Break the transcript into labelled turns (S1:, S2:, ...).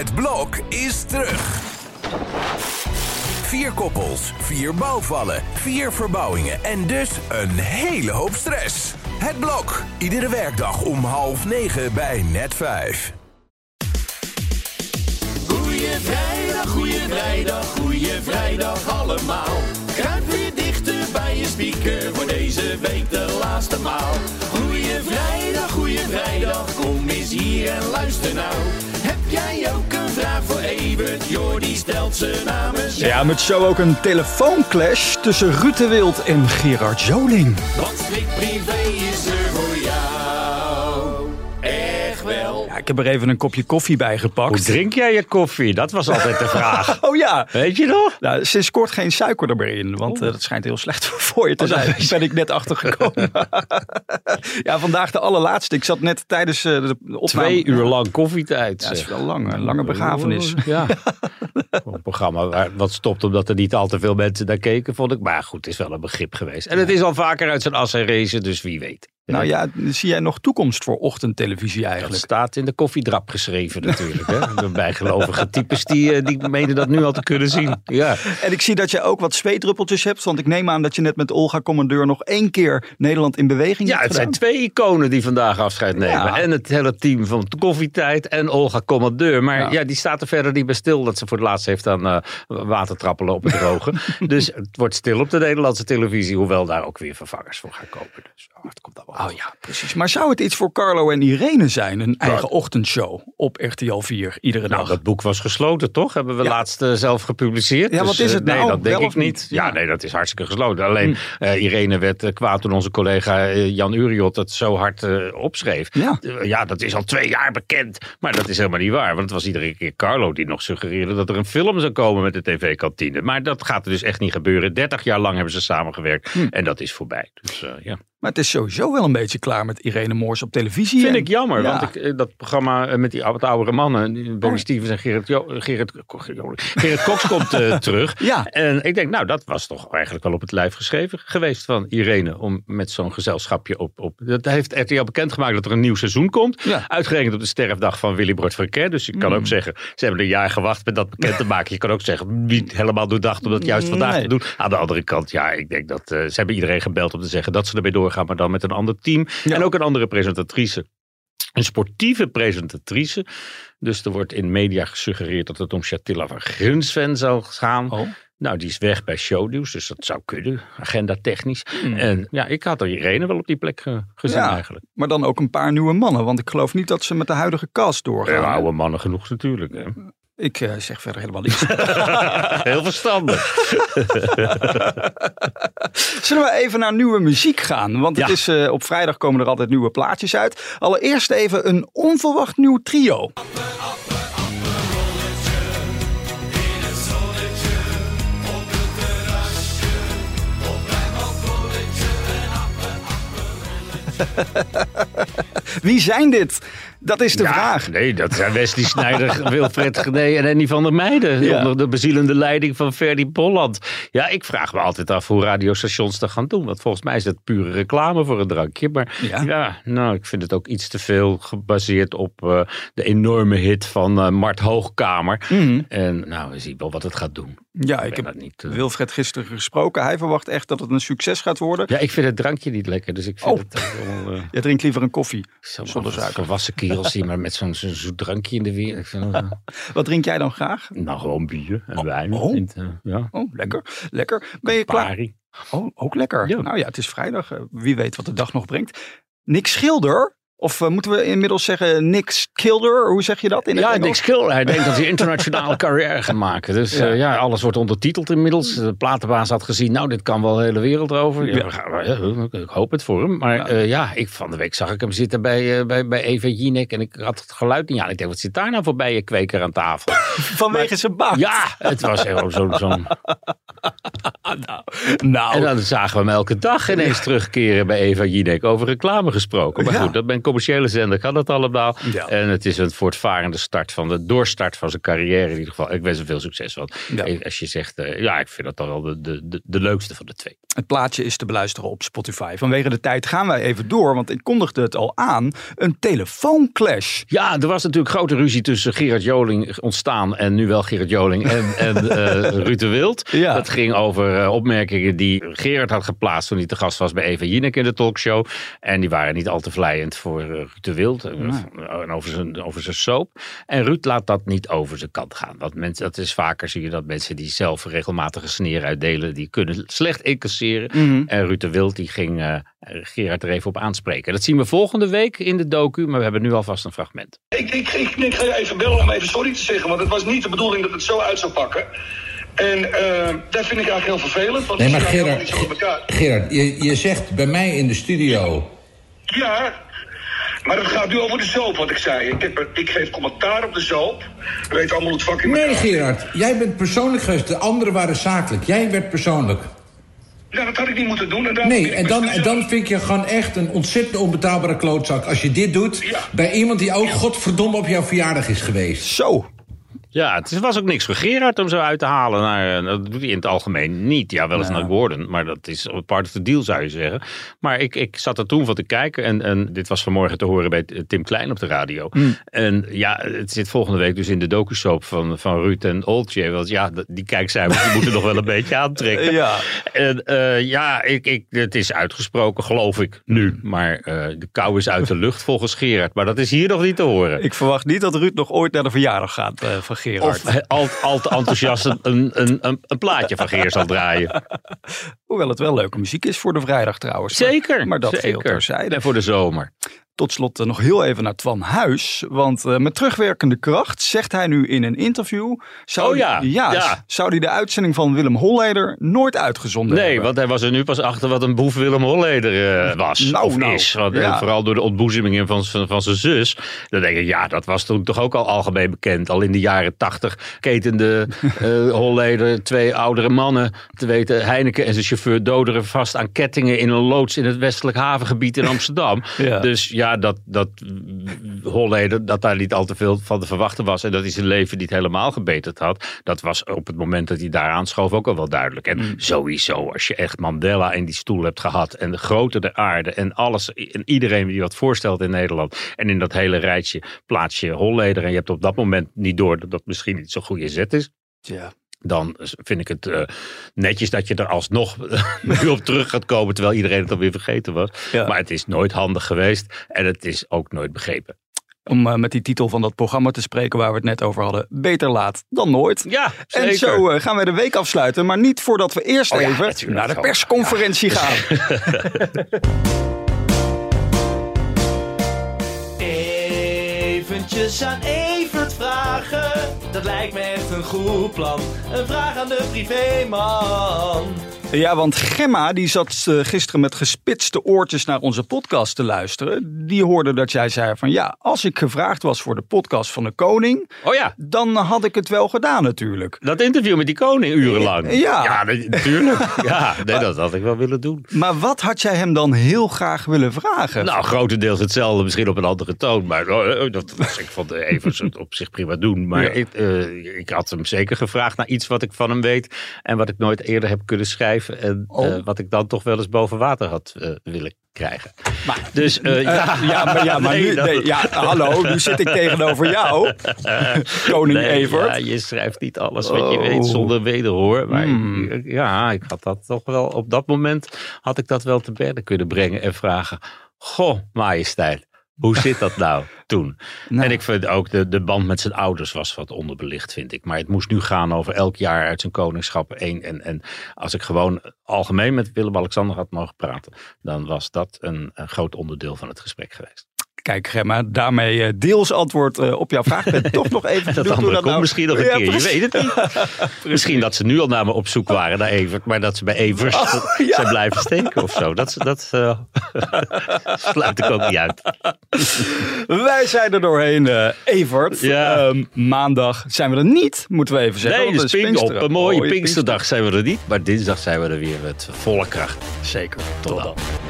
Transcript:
S1: Het blok is terug. Vier koppels, vier bouwvallen, vier verbouwingen en dus een hele hoop stress. Het blok, iedere werkdag om half negen bij net vijf.
S2: Goeie vrijdag, goeie vrijdag, goeie vrijdag allemaal. Kruip weer dichter bij je speaker voor deze week de laatste maal. Goeie vrijdag, goeie vrijdag, kom eens hier en luister nou. Jordi stelt ze namens jou.
S3: Ja, met zo ook een telefoonclash tussen Ruud de Wild en Gerard Joling.
S2: Want Slik Privé is er voor jou. Echt wel.
S3: Ja, ik heb er even een kopje koffie bij
S4: Hoe
S3: gepakt.
S4: drink jij je koffie? Dat was altijd de vraag.
S3: Oh ja,
S4: Weet je nog?
S3: nou, sinds kort geen suiker er meer in, want eh, dat schijnt heel slecht voor je te zijn. Daar ben ik net achter gekomen. ja, vandaag de allerlaatste. Ik zat net tijdens eh, de opname.
S4: Twee uur lang koffietijd.
S3: Ja, dat is wel lang, een lange begrafenis.
S4: Ja. een programma waar wat stopt omdat er niet al te veel mensen naar keken, vond ik. Maar goed, het is wel een begrip geweest. En het is al vaker uit zijn as race, dus wie weet.
S3: Nou ja, zie jij nog toekomst voor ochtendtelevisie
S4: Dat
S3: eigenlijk?
S4: staat in de koffiedrap geschreven natuurlijk. Hè? De bijgelovige types die, eh, die menen dat nu al te kunnen zien. Ja.
S3: En ik zie dat je ook wat zweetdruppeltjes hebt, want ik neem aan dat je net met Olga Commandeur nog één keer Nederland in beweging
S4: Ja,
S3: hebt
S4: het zijn twee iconen die vandaag afscheid nemen.
S3: Ja.
S4: En het hele team van Koffietijd en Olga Commandeur. Maar
S3: Ja.
S4: ja. die staat er verder niet bij stil dat ze voor het laatst heeft aan eh water trappelen op het droge. dus het wordt stil op de Nederlandse televisie. Hoewel daar ook weer vervangers voor gaan kopen. Dus oh, het komt allemaal
S3: Oh ja, precies. Maar zou het iets voor Carlo en Irene zijn? Een eigen ochtendshow op RTL 4 iedere
S4: Nou,
S3: dag?
S4: dat boek was gesloten, toch? Hebben we
S3: Ja.
S4: laatst eh, zelf gepubliceerd.
S3: Ja, wat
S4: Dus,
S3: is
S4: eh,
S3: het nou?
S4: Nee, dat denk ik
S3: niet?
S4: Ja,
S3: Ja. Hm.
S4: nee, dat is hartstikke gesloten. Alleen eh, Irene werd kwaad toen onze collega Jan Uriot het zo hard opschreef.
S3: Ja.
S4: Ja, dat is al twee jaar bekend. Maar dat is helemaal niet waar. Want het was iedere keer Carlo die nog suggereerde dat er een film zou komen met de tv-kantine. Maar dat gaat er dus echt niet gebeuren. 30 jaar lang hebben ze samengewerkt.
S3: Hm.
S4: En dat is voorbij. Dus ja.
S3: Maar het is sowieso wel een beetje klaar met Irene Moors op televisie.
S4: Vind
S3: En-
S4: ik jammer,
S3: Ja.
S4: want ik, eh, dat programma eh, met die wat oudere mannen,
S3: Oh.
S4: Stevens en Gerrit, jo Gerrit, Gerrit, Cox komt eh, terug.
S3: Ja.
S4: En ik denk, nou, dat was toch eigenlijk wel op het lijf geschreven geweest van Irene, om met zo'n gezelschapje op, op. Dat heeft RTL bekendgemaakt dat er een nieuw seizoen komt.
S3: Ja.
S4: Uitgerekend op de sterfdag van Willy Bord Verker. Dus je kan
S3: Mm.
S4: ook zeggen, ze hebben een jaar gewacht met dat bekend te maken. Je kan ook zeggen, niet helemaal doordacht om dat juist vandaag
S3: Nee.
S4: te doen. Aan de andere kant, ja, ik denk dat ze hebben iedereen gebeld om te zeggen dat ze ermee doorgaan, maar dan met een ander team.
S3: Ja.
S4: En ook een andere presentatrice. Een sportieve presentatrice. Dus er wordt in media gesuggereerd dat het om Shatilla van Grunsven zal gaan.
S3: Oh.
S4: Nou, die is weg bij Shownieuws, dus dat zou kunnen, agenda technisch.
S3: Hmm.
S4: En ja, ik had er Irene wel op die plek gezien
S3: Ja.
S4: eigenlijk.
S3: Maar dan ook een paar nieuwe mannen. Want ik geloof niet dat ze met de huidige cast doorgaan.
S4: Ja, oude mannen genoeg natuurlijk. Hè.
S3: Ik eh, zeg verder helemaal niets.
S4: Heel verstandig.
S3: Zullen we even naar nieuwe muziek gaan? Want het
S4: Ja.
S3: is, eh, op vrijdag komen er altijd nieuwe plaatjes uit. Allereerst even een onverwacht nieuw trio. Wie zijn dit? Dat is de
S4: Ja,
S3: vraag.
S4: Nee, dat zijn Wesley Snijder, Wilfred Gené en Annie van der Meijden.
S3: Ja.
S4: Onder de bezielende leiding van Ferdy Bolland. Ja, ik vraag me altijd af hoe radiostations dat gaan doen. Want volgens mij is dat pure reclame voor een drankje. Maar
S3: Ja.
S4: ja, nou, ik vind het ook iets te veel gebaseerd op eh, de enorme hit van eh, Mart Hoogkamer.
S3: Mhm.
S4: En nou, we zien wel wat het gaat doen.
S3: Ja, ik heb
S4: niet, eh.
S3: Wilfred gisteren gesproken. Hij verwacht echt dat het een succes gaat worden.
S4: Ja, ik vind het drankje niet lekker. Dus ik vind
S3: Oh.
S4: het wel...
S3: Je drinkt liever een koffie.
S4: zo'n
S3: Zonder suiker.
S4: Kerels die maar met zo'n zoet drankje in de weer.
S3: Wat drink jij dan graag?
S4: nou, gewoon bier en wijn.
S3: oh.
S4: En, eh, ja.
S3: Oh, lekker. Lekker. Ben je klaar? Oh, ook lekker.
S4: Ja.
S3: Nou ja, het is vrijdag. Eh, Wie weet wat de dag nog brengt. Nick Schilder. Of eh, moeten we inmiddels zeggen Nick Schilder? Hoe zeg je dat in
S4: Ja,
S3: Engels?
S4: Nick Schilder. Hij denkt dat hij internationale carrière gaat maken. Dus
S3: Ja.
S4: ja. ja, alles wordt ondertiteld inmiddels. De platenbaas had gezien, nou, dit kan wel de hele wereld over. Ja,
S3: Ja.
S4: ik hoop het voor hem. Maar
S3: Ja.
S4: ja, ik, van de week zag ik hem zitten bij, eh, bij, bij Eva Jinek. En ik had het geluid niet aan. Ik denk, wat zit daar nou voor bij je kweker aan tafel?
S3: Vanwege zijn baard.
S4: Ja, het was zo'n
S3: nou, nou.
S4: En dan zagen we hem elke dag ineens terugkeren bij Eva Jinek over reclame gesproken. Maar
S3: Ja.
S4: goed, dat bij een commerciële zender kan dat allemaal.
S3: Ja.
S4: En het is een voortvarende start van de doorstart van zijn carrière in ieder geval. Ik wens hem veel succes. Want als je zegt, eh, ja, ik vind dat dan wel de, de, de, de leukste van de twee.
S3: Het plaatje is te beluisteren op Spotify. Vanwege de tijd gaan wij even door, want ik kondigde het al aan. Een telefoonclash.
S4: Ja, er was natuurlijk grote ruzie tussen Gerard Joling ontstaan en nu wel Gerard Joling en, en eh, Ruud de Wild.
S3: Ja.
S4: Dat ging over eh, opmerkingen die Gerard had geplaatst toen hij te gast was bij Eva Jinek in de talkshow. En die waren niet al te vlijend voor eh, Ruud de Wild eh, en over zijn, over zijn soap. En Ruud laat dat niet over zijn kant gaan. Want mensen, dat is vaker zie je dat mensen die zelf regelmatige sneer uitdelen, die kunnen slecht incasseren. En Ruud de Wild die ging eh, Gerard er even op aanspreken. Dat zien we volgende week in de docu, maar we hebben nu alvast een fragment.
S5: Ik, ik, ik, ik ga je even bellen om even sorry te zeggen, want het was niet de bedoeling dat het zo uit zou pakken. En eh, dat vind ik eigenlijk heel vervelend. Want
S6: Nee, maar Gerard,
S5: niet.
S6: Gerard je, je zegt bij mij in de studio...
S5: Ja, maar het gaat nu over de soap, wat ik zei. Ik, heb, ik geef commentaar op de soap. We weten allemaal het vak in
S6: Nee,
S5: elkaar.
S6: Gerard, jij bent persoonlijk geweest. De anderen waren zakelijk. Jij werd persoonlijk.
S5: Ja, dat had ik niet moeten doen. En
S6: Nee, en dan, en dan vind ik je gewoon echt een ontzettend onbetaalbare klootzak... als je dit doet
S5: Ja.
S6: bij iemand die ook godverdomme op jouw verjaardag is geweest.
S3: Zo.
S4: Ja, het was ook niks voor Gerard om zo uit te halen. Naar, eh, dat doet hij in het algemeen niet. Ja, wel eens naar Gordon, maar dat is part of the deal zou je zeggen. Maar ik, ik zat er toen van te kijken en, en dit was vanmorgen te horen bij Tim Klein op de radio. En ja, het zit volgende week dus in de docusoap van, van Ruud en Oltje. Want ja, die kijkcijfers die moeten nog wel een beetje aantrekken.
S3: Ja.
S4: En eh, ja, ik, ik, het is uitgesproken, geloof ik, nu. Maar eh, de kou is uit de lucht volgens Gerard. Maar dat is hier nog niet te horen.
S3: Ik verwacht niet dat Ruud nog ooit naar de verjaardag gaat van Gerard.
S4: Of al, al te enthousiast een, een, een, een plaatje van Geer zal draaien.
S3: Hoewel het wel leuke muziek is voor de vrijdag trouwens.
S4: Zeker.
S3: Maar dat
S4: zeker.
S3: veel terzijde.
S4: En voor de zomer.
S3: Tot slot eh, nog heel even naar Twan Huis. Want eh, met terugwerkende kracht zegt hij nu in een interview... Zou
S4: Oh ja,
S3: die- ja,
S4: ja.
S3: Zou hij de uitzending van Willem Holleder nooit uitgezonden
S4: Nee,
S3: hebben?
S4: want hij was er nu pas achter wat een boef Willem Holleder eh, was.
S3: Nou,
S4: of
S3: nou.
S4: is. Want,
S3: Ja.
S4: Vooral door de ontboezemingen van, van, van zijn zus. Dan denk ik, ja, dat was toen toch ook al algemeen bekend. Al in de jaren tachtig ketende eh Holleder twee oudere mannen. Te weten, Heineken en zijn chauffeur doderen vast aan kettingen in een loods in het westelijk havengebied in Amsterdam. Dus ja, dat, dat Holleder, dat daar niet al te veel van te verwachten was. En dat hij zijn leven niet helemaal gebeterd had. Dat was op het moment dat hij daar aanschoof ook al wel duidelijk. En
S3: Mm.
S4: sowieso, als je echt Mandela in die stoel hebt gehad. En de grote der aarde. En alles. En iedereen die wat voorstelt in Nederland. En in dat hele rijtje plaats je Holleder. En je hebt op dat moment niet door dat dat misschien niet zo'n goede zet is.
S3: Ja.
S4: Dan vind ik het eh, netjes dat je er alsnog nu op terug gaat komen. Terwijl iedereen het alweer vergeten was.
S3: Ja.
S4: Maar het is nooit handig geweest. En het is ook nooit begrepen.
S3: Om eh, met die titel van dat programma te spreken waar we het net over hadden. Beter laat dan nooit.
S4: Ja, zeker.
S3: En zo eh, gaan wij de week afsluiten. Maar niet voordat we eerst
S4: Oh
S3: even naar de persconferentie gaan.
S2: Eventjes aan Evert vragen, dat lijkt me echt een goed plan. Een vraag aan de privéman.
S3: Ja, want Gemma die zat eh, gisteren met gespitste oortjes naar onze podcast te luisteren. Die hoorde dat jij zei van ja, als ik gevraagd was voor de podcast van de koning,
S4: Oh ja,
S3: dan had ik het wel gedaan natuurlijk.
S4: dat interview met die koning urenlang.
S3: Ja.
S4: natuurlijk. Ja, nee, dat had ik wel willen doen.
S3: Maar wat had jij hem dan heel graag willen vragen?
S4: Nou, grotendeels hetzelfde, misschien op een andere toon. Maar oh, oh, dat was, ik vond even op zich prima doen. Maar
S3: Ja.
S4: ik, eh, ik had hem zeker gevraagd naar iets wat ik van hem weet. En wat ik nooit eerder heb kunnen schrijven. En
S3: Oh.
S4: eh, wat ik dan toch wel eens boven water had eh, willen krijgen. dus eh, ja,
S3: ja, maar, ja, maar
S4: Nee,
S3: nu,
S4: dat-
S3: ja, hallo, nu zit ik tegenover jou, koning
S4: Nee,
S3: Evert.
S4: Ja, je schrijft niet alles wat je
S3: Oh.
S4: weet zonder wederhoor. Maar
S3: Hmm.
S4: ja, ik had dat toch wel. Op dat moment had ik dat wel te berden kunnen brengen en vragen: Goh, majesteit. Hoe zit dat nou toen?
S3: Nou.
S4: En ik vind ook de, de band met zijn ouders was wat onderbelicht, vind ik. Maar het moest nu gaan over elk jaar uit zijn koningschap één. En, en als ik gewoon algemeen met Willem-Alexander had mogen praten, dan was dat een, een groot onderdeel van het gesprek geweest.
S3: Kijk Gemma, daarmee uh, deels antwoord uh, op jouw vraag. Ik ben toch nog even
S4: dat antwoord dat komt nou... misschien nog een ja, keer, je weet het niet. misschien dat ze nu al naar me op zoek waren naar Evert, maar dat ze bij Evers oh, ja. zijn blijven steken of zo. Dat, dat uh, sluit ik ook niet uit.
S3: Wij zijn er doorheen, Evert. Ja. Um, maandag zijn we er niet, moeten we even zeggen.
S4: Nee, dus Pink, op een mooie Pinksterdag zijn we er niet, maar dinsdag zijn we er weer met volle kracht.
S3: Zeker. Tot, Tot dan.